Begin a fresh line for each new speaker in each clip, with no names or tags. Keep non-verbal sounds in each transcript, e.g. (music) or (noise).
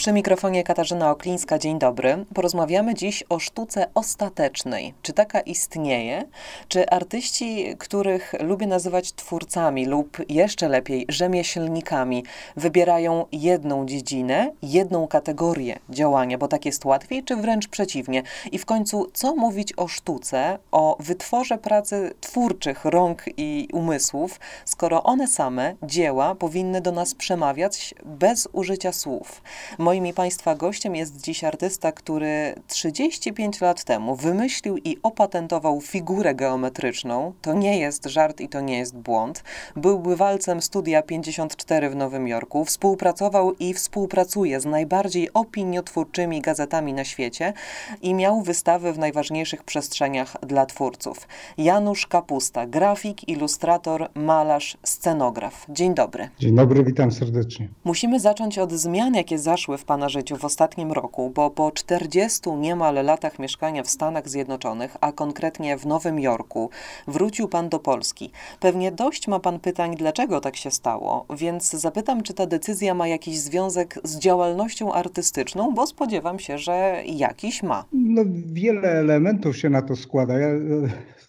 Przy mikrofonie Katarzyna Oklińska, dzień dobry. Porozmawiamy dziś o sztuce ostatecznej. Czy taka istnieje? Czy artyści, których lubię nazywać twórcami lub jeszcze lepiej rzemieślnikami, wybierają jedną dziedzinę, jedną kategorię działania, bo tak jest łatwiej, czy wręcz przeciwnie? I w końcu, co mówić o sztuce, o wytworze pracy twórczych rąk i umysłów, skoro one same, dzieła, powinny do nas przemawiać bez użycia słów? Moim i Państwa gościem jest dziś artysta, który 35 lat temu wymyślił i opatentował figurę geometryczną. To nie jest żart i to nie jest błąd. Był bywalcem Studia 54 w Nowym Jorku, współpracował i współpracuje z najbardziej opiniotwórczymi gazetami na świecie i miał wystawy w najważniejszych przestrzeniach dla twórców. Janusz Kapusta, grafik, ilustrator, malarz, scenograf. Dzień dobry.
Dzień dobry, witam serdecznie.
Musimy zacząć od zmian, jakie zaszły w Pana życiu w ostatnim roku, bo po 40 niemal latach mieszkania w Stanach Zjednoczonych, a konkretnie w Nowym Jorku, wrócił Pan do Polski. Pewnie dość ma Pan pytań, dlaczego tak się stało, więc zapytam, czy ta decyzja ma jakiś związek z działalnością artystyczną, bo spodziewam się, że jakiś ma.
No, wiele elementów się na to składa. Ja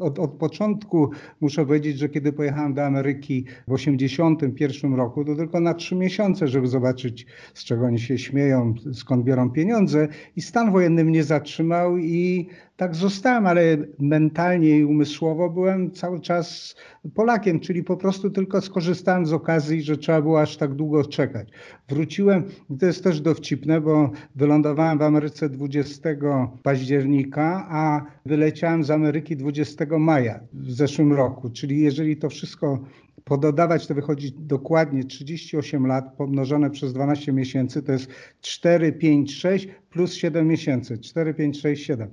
od, od początku muszę powiedzieć, że kiedy pojechałem do Ameryki w 1981 roku, to tylko na trzy miesiące, żeby zobaczyć, z czego oni się śmieją, skąd biorą pieniądze. I stan wojenny mnie zatrzymał i tak zostałem, ale mentalnie i umysłowo byłem cały czas Polakiem, czyli po prostu tylko skorzystałem z okazji, że trzeba było aż tak długo czekać. Wróciłem, to jest też dowcipne, bo wylądowałem w Ameryce 20 października, a wyleciałem z Ameryki 20 maja w zeszłym roku, czyli jeżeli to wszystko pododawać, to wychodzi dokładnie 38 lat pomnożone przez 12 miesięcy, to jest 4, 5, 6 plus 7 miesięcy. 4, 5, 6, 7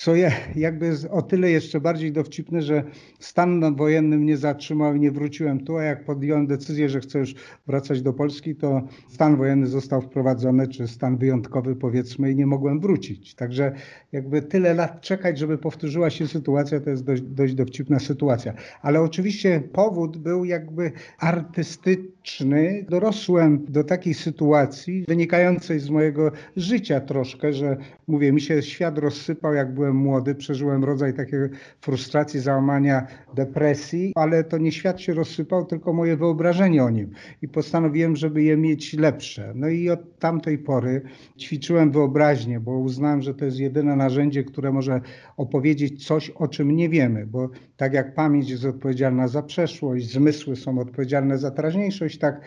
co je, jakby jest o tyle jeszcze bardziej dowcipne, że stan wojenny mnie zatrzymał i nie wróciłem tu, a jak podjąłem decyzję, że chcę już wracać do Polski, to stan wojenny został wprowadzony, czy stan wyjątkowy powiedzmy i nie mogłem wrócić. Także jakby tyle lat czekać, żeby powtórzyła się sytuacja, to jest dość, dość dowcipna sytuacja. Ale oczywiście powód był jakby artystyczny. Dorosłem do takiej sytuacji wynikającej z mojego życia troszkę, że mówię, mi się świat rozsypał, jak byłem młody, przeżyłem rodzaj takiej frustracji, załamania, depresji, ale to nie świat się rozsypał, tylko moje wyobrażenie o nim. I postanowiłem, żeby je mieć lepsze. No i od tamtej pory ćwiczyłem wyobraźnię, bo uznałem, że to jest jedyne narzędzie, które może opowiedzieć coś, o czym nie wiemy, bo tak jak pamięć jest odpowiedzialna za przeszłość, zmysły są odpowiedzialne za teraźniejszość, tak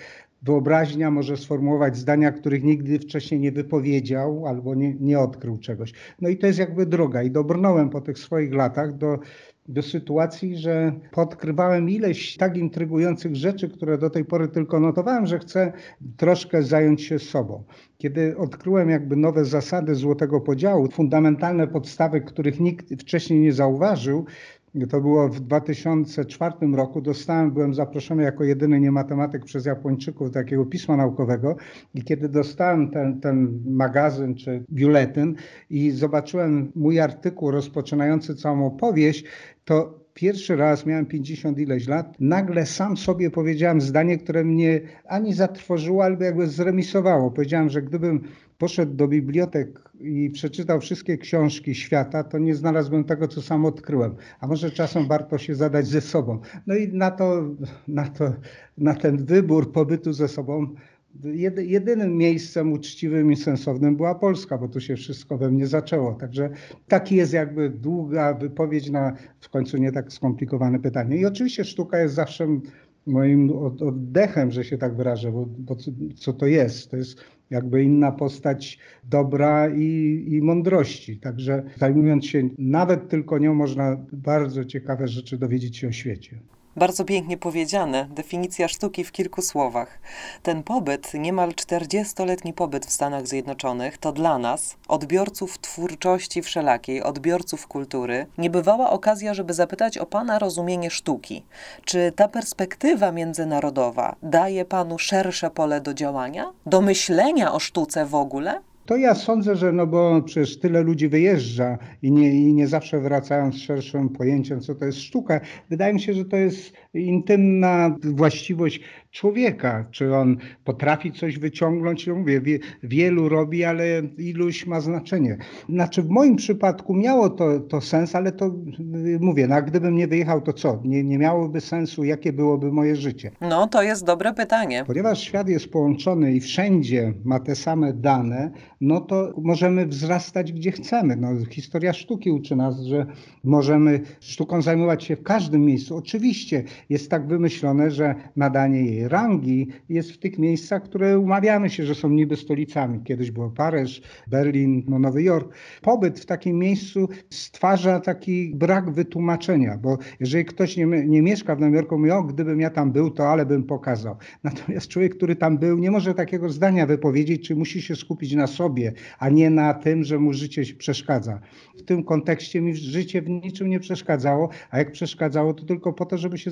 wyobraźnia może sformułować zdania, których nigdy wcześniej nie wypowiedział albo nie, nie odkrył czegoś. No i to jest jakby droga. I dobrnąłem po tych swoich latach do do sytuacji, że podkrywałem ileś tak intrygujących rzeczy, które do tej pory tylko notowałem, że chcę troszkę zająć się sobą. Kiedy odkryłem jakby nowe zasady złotego podziału, fundamentalne podstawy, których nikt wcześniej nie zauważył, to było w 2004 roku. Dostałem, byłem zaproszony jako jedyny niematematyk przez Japończyków do takiego pisma naukowego i kiedy dostałem ten, ten magazyn czy biuletyn i zobaczyłem mój artykuł rozpoczynający całą opowieść, to pierwszy raz, miałem 50 ileś lat, nagle sam sobie powiedziałem zdanie, które mnie ani zatrwożyło, albo jakby zremisowało. Powiedziałem, że gdybym poszedł do bibliotek i przeczytał wszystkie książki świata, to nie znalazłbym tego, co sam odkryłem. A może czasem warto się zadać ze sobą. No i na to, na to, na ten wybór pobytu ze sobą jedynym miejscem uczciwym i sensownym była Polska, bo tu się wszystko we mnie zaczęło. Także taki jest jakby długa wypowiedź na w końcu nie tak skomplikowane pytanie. I oczywiście sztuka jest zawsze moim oddechem, że się tak wyrażę, bo, bo co to jest? To jest jakby inna postać dobra i, i mądrości. Także zajmując się nawet tylko nią, można bardzo ciekawe rzeczy dowiedzieć się o świecie.
Bardzo pięknie powiedziane. Definicja sztuki w kilku słowach. Ten pobyt, niemal 40-letni pobyt w Stanach Zjednoczonych, to dla nas, odbiorców twórczości wszelakiej, odbiorców kultury, niebywała okazja, żeby zapytać o Pana rozumienie sztuki. Czy ta perspektywa międzynarodowa daje Panu szersze pole do działania? Do myślenia o sztuce w ogóle?
To ja sądzę, że no bo przecież tyle ludzi wyjeżdża i nie, i nie zawsze wracają z szerszym pojęciem, co to jest sztuka. Wydaje mi się, że to jest intymna właściwość człowieka, czy on potrafi coś wyciągnąć. Ja mówię, wie, wielu robi, ale iluś ma znaczenie. Znaczy w moim przypadku miało to, to sens, ale to mówię, no, a gdybym nie wyjechał, to co? Nie, nie miałoby sensu, jakie byłoby moje życie?
No, to jest dobre pytanie.
Ponieważ świat jest połączony i wszędzie ma te same dane, no to możemy wzrastać gdzie chcemy. No, historia sztuki uczy nas, że możemy sztuką zajmować się w każdym miejscu. Oczywiście jest tak wymyślone, że nadanie jej rangi jest w tych miejscach, które umawiamy się, że są niby stolicami. Kiedyś było Paryż, Berlin, no Nowy Jork. Pobyt w takim miejscu stwarza taki brak wytłumaczenia, bo jeżeli ktoś nie, nie mieszka w Nowym Jorku, mówi, o gdybym ja tam był, to ale bym pokazał. Natomiast człowiek, który tam był, nie może takiego zdania wypowiedzieć, czy musi się skupić na sobie, a nie na tym, że mu życie przeszkadza. W tym kontekście mi życie w niczym nie przeszkadzało, a jak przeszkadzało, to tylko po to, żeby się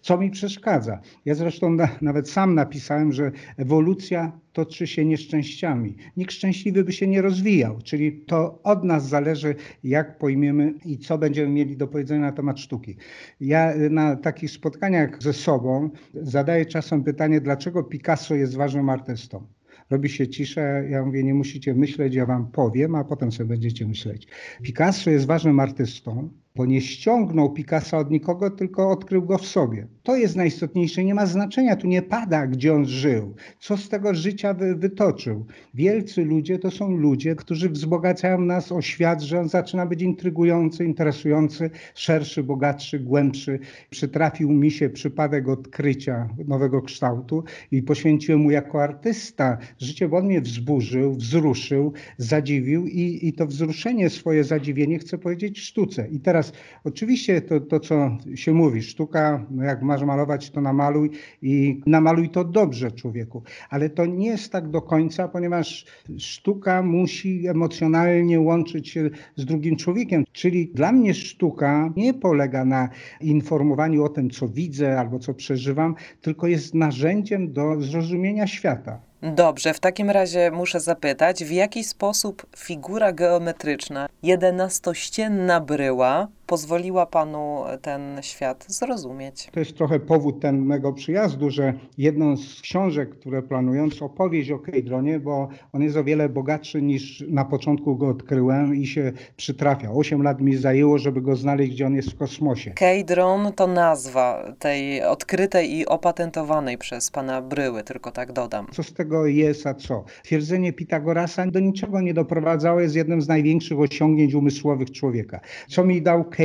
co mi przeszkadza. Ja zresztą na, nawet sam napisałem, że ewolucja toczy się nieszczęściami. Nikt szczęśliwy by się nie rozwijał, czyli to od nas zależy, jak pojmiemy i co będziemy mieli do powiedzenia na temat sztuki. Ja na takich spotkaniach ze sobą zadaję czasem pytanie, dlaczego Picasso jest ważnym artystą robi się ciszę. Ja mówię, nie musicie myśleć, ja wam powiem, a potem sobie będziecie myśleć. Picasso jest ważnym artystą, bo nie ściągnął Picassa od nikogo, tylko odkrył go w sobie. To jest najistotniejsze, nie ma znaczenia, tu nie pada, gdzie on żył, co z tego życia wy, wytoczył. Wielcy ludzie to są ludzie, którzy wzbogacają nas o świat, że on zaczyna być intrygujący, interesujący, szerszy, bogatszy, głębszy. Przytrafił mi się przypadek odkrycia nowego kształtu i poświęciłem mu jako artysta życie, bo on mnie wzburzył, wzruszył, zadziwił i, i to wzruszenie, swoje zadziwienie chcę powiedzieć sztuce. I teraz teraz oczywiście to, to, co się mówi, sztuka, no jak masz malować, to namaluj i namaluj to dobrze człowieku, ale to nie jest tak do końca, ponieważ sztuka musi emocjonalnie łączyć się z drugim człowiekiem, czyli dla mnie sztuka nie polega na informowaniu o tym, co widzę albo co przeżywam, tylko jest narzędziem do zrozumienia świata.
Dobrze, w takim razie muszę zapytać, w jaki sposób figura geometryczna, jedenastościenna bryła, pozwoliła panu ten świat zrozumieć?
To jest trochę powód ten mego przyjazdu, że jedną z książek, które planując, opowieść o Kejdronie, bo on jest o wiele bogatszy niż na początku go odkryłem i się przytrafia. Osiem lat mi zajęło, żeby go znaleźć, gdzie on jest w kosmosie.
Kejdron to nazwa tej odkrytej i opatentowanej przez pana bryły, tylko tak dodam.
Co z tego jest, a co? Twierdzenie Pitagorasa do niczego nie doprowadzało, jest jednym z największych osiągnięć umysłowych człowieka. Co mi dał Kejdron,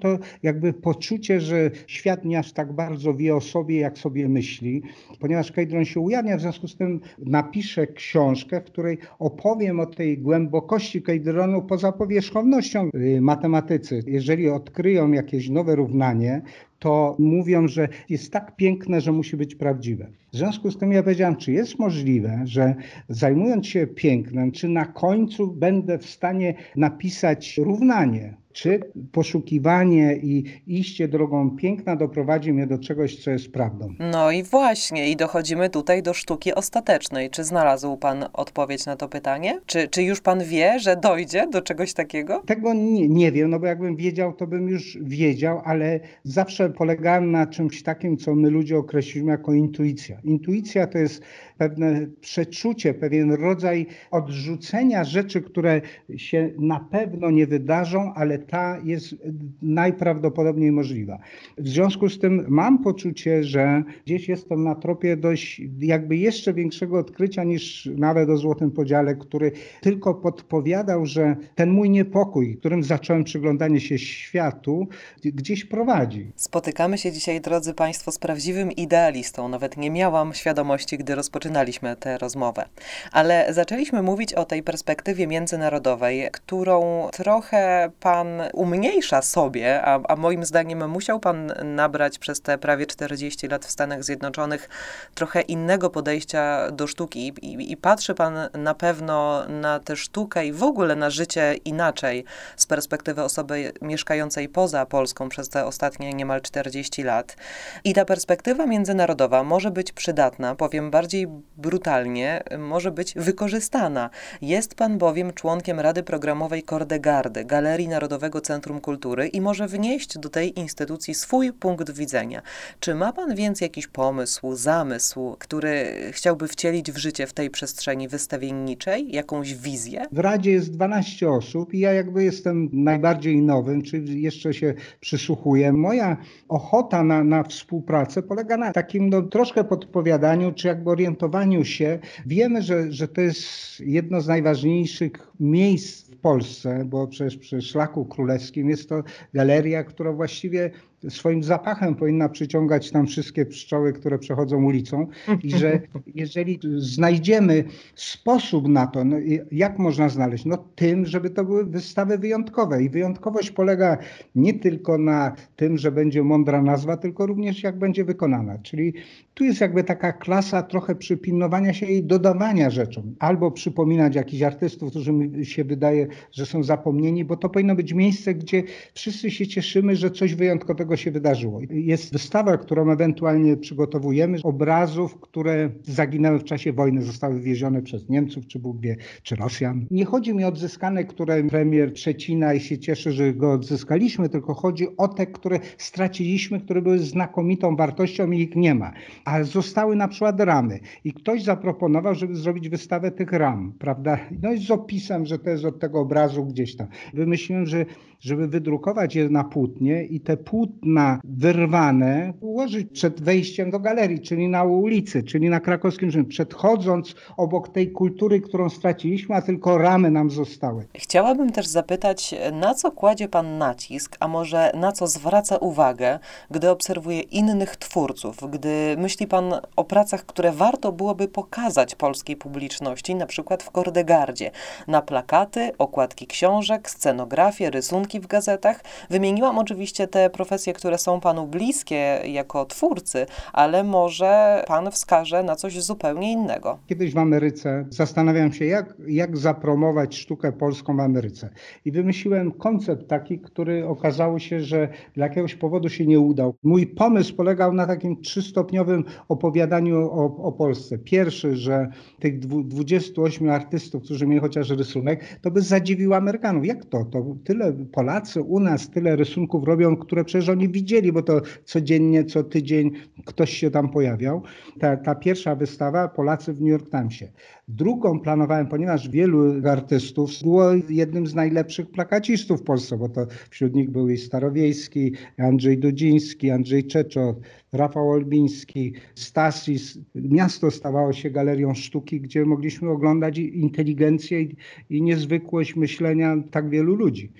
to jakby poczucie, że świat nie aż tak bardzo wie o sobie, jak sobie myśli, ponieważ Kejdron się ujawnia, w związku z tym napiszę książkę, w której opowiem o tej głębokości Kejdronu poza powierzchownością y, matematycy. Jeżeli odkryją jakieś nowe równanie, to mówią, że jest tak piękne, że musi być prawdziwe. W związku z tym ja powiedziałam, czy jest możliwe, że zajmując się pięknem, czy na końcu będę w stanie napisać równanie, czy poszukiwanie i iście drogą piękna doprowadzi mnie do czegoś, co jest prawdą?
No i właśnie, i dochodzimy tutaj do sztuki ostatecznej. Czy znalazł pan odpowiedź na to pytanie? Czy, czy już pan wie, że dojdzie do czegoś takiego?
Tego nie, nie wiem, no bo jakbym wiedział, to bym już wiedział, ale zawsze polegałem na czymś takim, co my ludzie określimy jako intuicja. Intuicja to jest pewne przeczucie, pewien rodzaj odrzucenia rzeczy, które się na pewno nie wydarzą, ale ta jest najprawdopodobniej możliwa. W związku z tym mam poczucie, że gdzieś jestem na tropie dość jakby jeszcze większego odkrycia niż nawet o Złotym Podziale, który tylko podpowiadał, że ten mój niepokój, którym zacząłem przyglądanie się światu, gdzieś prowadzi.
Spotykamy się dzisiaj, drodzy Państwo, z prawdziwym idealistą. Nawet nie miałam świadomości, gdy rozpoczynaliśmy tę rozmowę. Ale zaczęliśmy mówić o tej perspektywie międzynarodowej, którą trochę Pan umniejsza sobie, a, a moim zdaniem musiał pan nabrać przez te prawie 40 lat w Stanach Zjednoczonych trochę innego podejścia do sztuki i, i patrzy pan na pewno na tę sztukę i w ogóle na życie inaczej z perspektywy osoby mieszkającej poza Polską przez te ostatnie niemal 40 lat. I ta perspektywa międzynarodowa może być przydatna, powiem bardziej brutalnie, może być wykorzystana. Jest pan bowiem członkiem Rady Programowej Kordegardy, Galerii Narodowego Centrum Kultury i może wnieść do tej instytucji swój punkt widzenia. Czy ma pan więc jakiś pomysł, zamysł, który chciałby wcielić w życie w tej przestrzeni wystawienniczej, jakąś wizję?
W Radzie jest 12 osób i ja jakby jestem najbardziej nowym, czy jeszcze się przysłuchuję. Moja ochota na, na współpracę polega na takim no, troszkę podpowiadaniu, czy jakby orientowaniu się. Wiemy, że, że to jest jedno z najważniejszych miejsc w Polsce, bo przecież przy Szlaku Królewskim jest to galeria, która właściwie swoim zapachem powinna przyciągać tam wszystkie pszczoły, które przechodzą ulicą i że (laughs) jeżeli znajdziemy sposób na to, no jak można znaleźć? No tym, żeby to były wystawy wyjątkowe i wyjątkowość polega nie tylko na tym, że będzie mądra nazwa, tylko również jak będzie wykonana, czyli tu jest jakby taka klasa trochę przypilnowania się i dodawania rzeczom, albo przypominać jakichś artystów, którzy mi się wydaje, że są zapomnieni, bo to powinno być miejsce, gdzie wszyscy się cieszymy, że coś wyjątkowego się wydarzyło. Jest wystawa, którą ewentualnie przygotowujemy, obrazów, które zaginęły w czasie wojny, zostały wywiezione przez Niemców, czy Bóg wie, czy Rosjan. Nie chodzi mi o odzyskane, które premier przecina i się cieszy, że go odzyskaliśmy, tylko chodzi o te, które straciliśmy, które były znakomitą wartością i ich nie ma. A zostały na przykład ramy. I ktoś zaproponował, żeby zrobić wystawę tych ram, prawda? No i z opisem, że to jest od tego obrazu gdzieś tam. Wymyśliłem, że żeby wydrukować je na płótnie i te płótna wyrwane ułożyć przed wejściem do galerii, czyli na ulicy, czyli na krakowskim Rzymie, przedchodząc obok tej kultury, którą straciliśmy, a tylko ramy nam zostały.
Chciałabym też zapytać, na co kładzie Pan nacisk, a może na co zwraca uwagę, gdy obserwuje innych twórców, gdy myśli Pan o pracach, które warto byłoby pokazać polskiej publiczności, na przykład w Kordegardzie, na plakaty, okładki książek, scenografię, rysunki, w gazetach. Wymieniłam oczywiście te profesje, które są panu bliskie jako twórcy, ale może pan wskaże na coś zupełnie innego.
Kiedyś w Ameryce zastanawiam się, jak, jak zapromować sztukę polską w Ameryce. I wymyśliłem koncept taki, który okazało się, że dla jakiegoś powodu się nie udał. Mój pomysł polegał na takim trzystopniowym opowiadaniu o, o Polsce. Pierwszy, że tych 28 artystów, którzy mieli chociaż rysunek, to by zadziwiło Amerykanów. Jak to? To tyle Polacy u nas tyle rysunków robią, które przecież oni widzieli, bo to codziennie, co tydzień ktoś się tam pojawiał. Ta, ta pierwsza wystawa Polacy w New York Timesie. Drugą planowałem, ponieważ wielu artystów było jednym z najlepszych plakacistów w Polsce, bo to wśród nich był i Starowiejski, Andrzej Dudziński, Andrzej Czeczot, Rafał Olbiński, Stasis. Miasto stawało się galerią sztuki, gdzie mogliśmy oglądać inteligencję i, i niezwykłość myślenia tak wielu ludzi.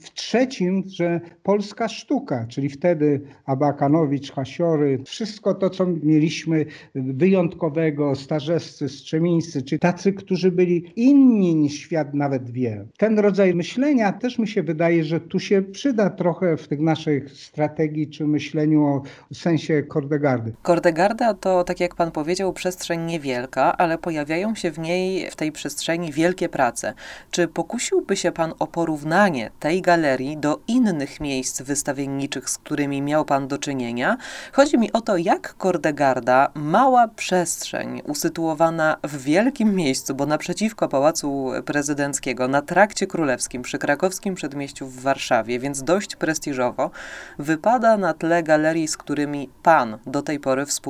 W trzecim, że polska sztuka, czyli wtedy Abakanowicz, Hasiory, wszystko to, co mieliśmy wyjątkowego, starzescy, strzemińscy, czy tacy, którzy byli inni niż świat nawet wie. Ten rodzaj myślenia też mi się wydaje, że tu się przyda trochę w tych naszych strategii czy myśleniu o sensie Kordegardy.
Kordegarda to, tak jak pan powiedział, przestrzeń niewielka, ale pojawiają się w niej, w tej przestrzeni wielkie prace. Czy pokusiłby się pan o porównanie tej galerii do innych miejsc wystawienniczych, z którymi miał pan do czynienia? Chodzi mi o to, jak Kordegarda, mała przestrzeń usytuowana w wielkim miejscu, bo naprzeciwko Pałacu Prezydenckiego, na Trakcie Królewskim, przy krakowskim przedmieściu w Warszawie, więc dość prestiżowo, wypada na tle galerii, z którymi pan do tej pory współpracował?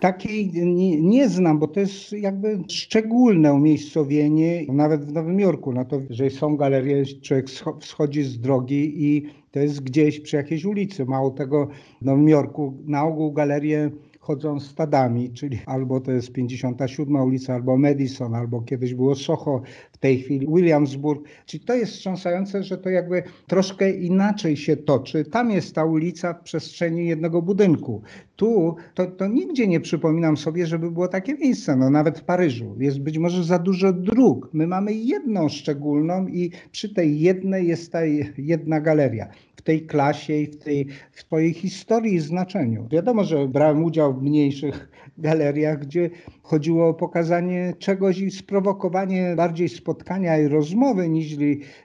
Takiej nie, nie, znam, bo to jest jakby szczególne umiejscowienie, nawet w Nowym Jorku, no to, że są galerie, człowiek schodzi z drogi i to jest gdzieś przy jakiejś ulicy. Mało tego, w Nowym Jorku na ogół galerie chodzą stadami, czyli albo to jest 57 ulica, albo Madison, albo kiedyś było Soho, w tej chwili Williamsburg. Czyli to jest wstrząsające, że to jakby troszkę inaczej się toczy. Tam jest ta ulica w przestrzeni jednego budynku. Tu to, to nigdzie nie przypominam sobie, żeby było takie miejsce, no nawet w Paryżu. Jest być może za dużo dróg. My mamy jedną szczególną i przy tej jednej jest ta jedna galeria tej klasie i w tej w swojej historii i znaczeniu. Wiadomo, że brałem udział w mniejszych galeriach, gdzie chodziło o pokazanie czegoś i sprowokowanie bardziej spotkania i rozmowy, niż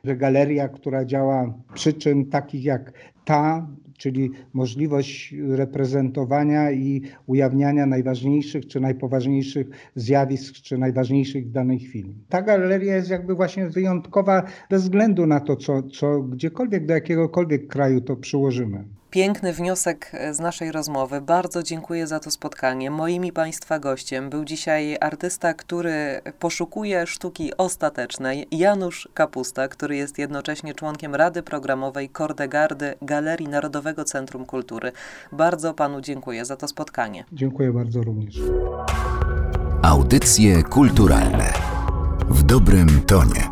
że galeria, która działa przyczyn takich jak ta, czyli możliwość reprezentowania i ujawniania najważniejszych czy najpoważniejszych zjawisk, czy najważniejszych w danej chwili. Ta galeria jest jakby właśnie wyjątkowa bez względu na to, co, co gdziekolwiek, do jakiegokolwiek kraju to przyłożymy.
Piękny wniosek z naszej rozmowy. Bardzo dziękuję za to spotkanie. Moim i Państwa gościem był dzisiaj artysta, który poszukuje sztuki ostatecznej, Janusz Kapusta, który jest jednocześnie członkiem Rady Programowej Kordegardy Galerii Narodowego Centrum Kultury. Bardzo Panu dziękuję za to spotkanie.
Dziękuję bardzo również.
Audycje kulturalne w dobrym tonie.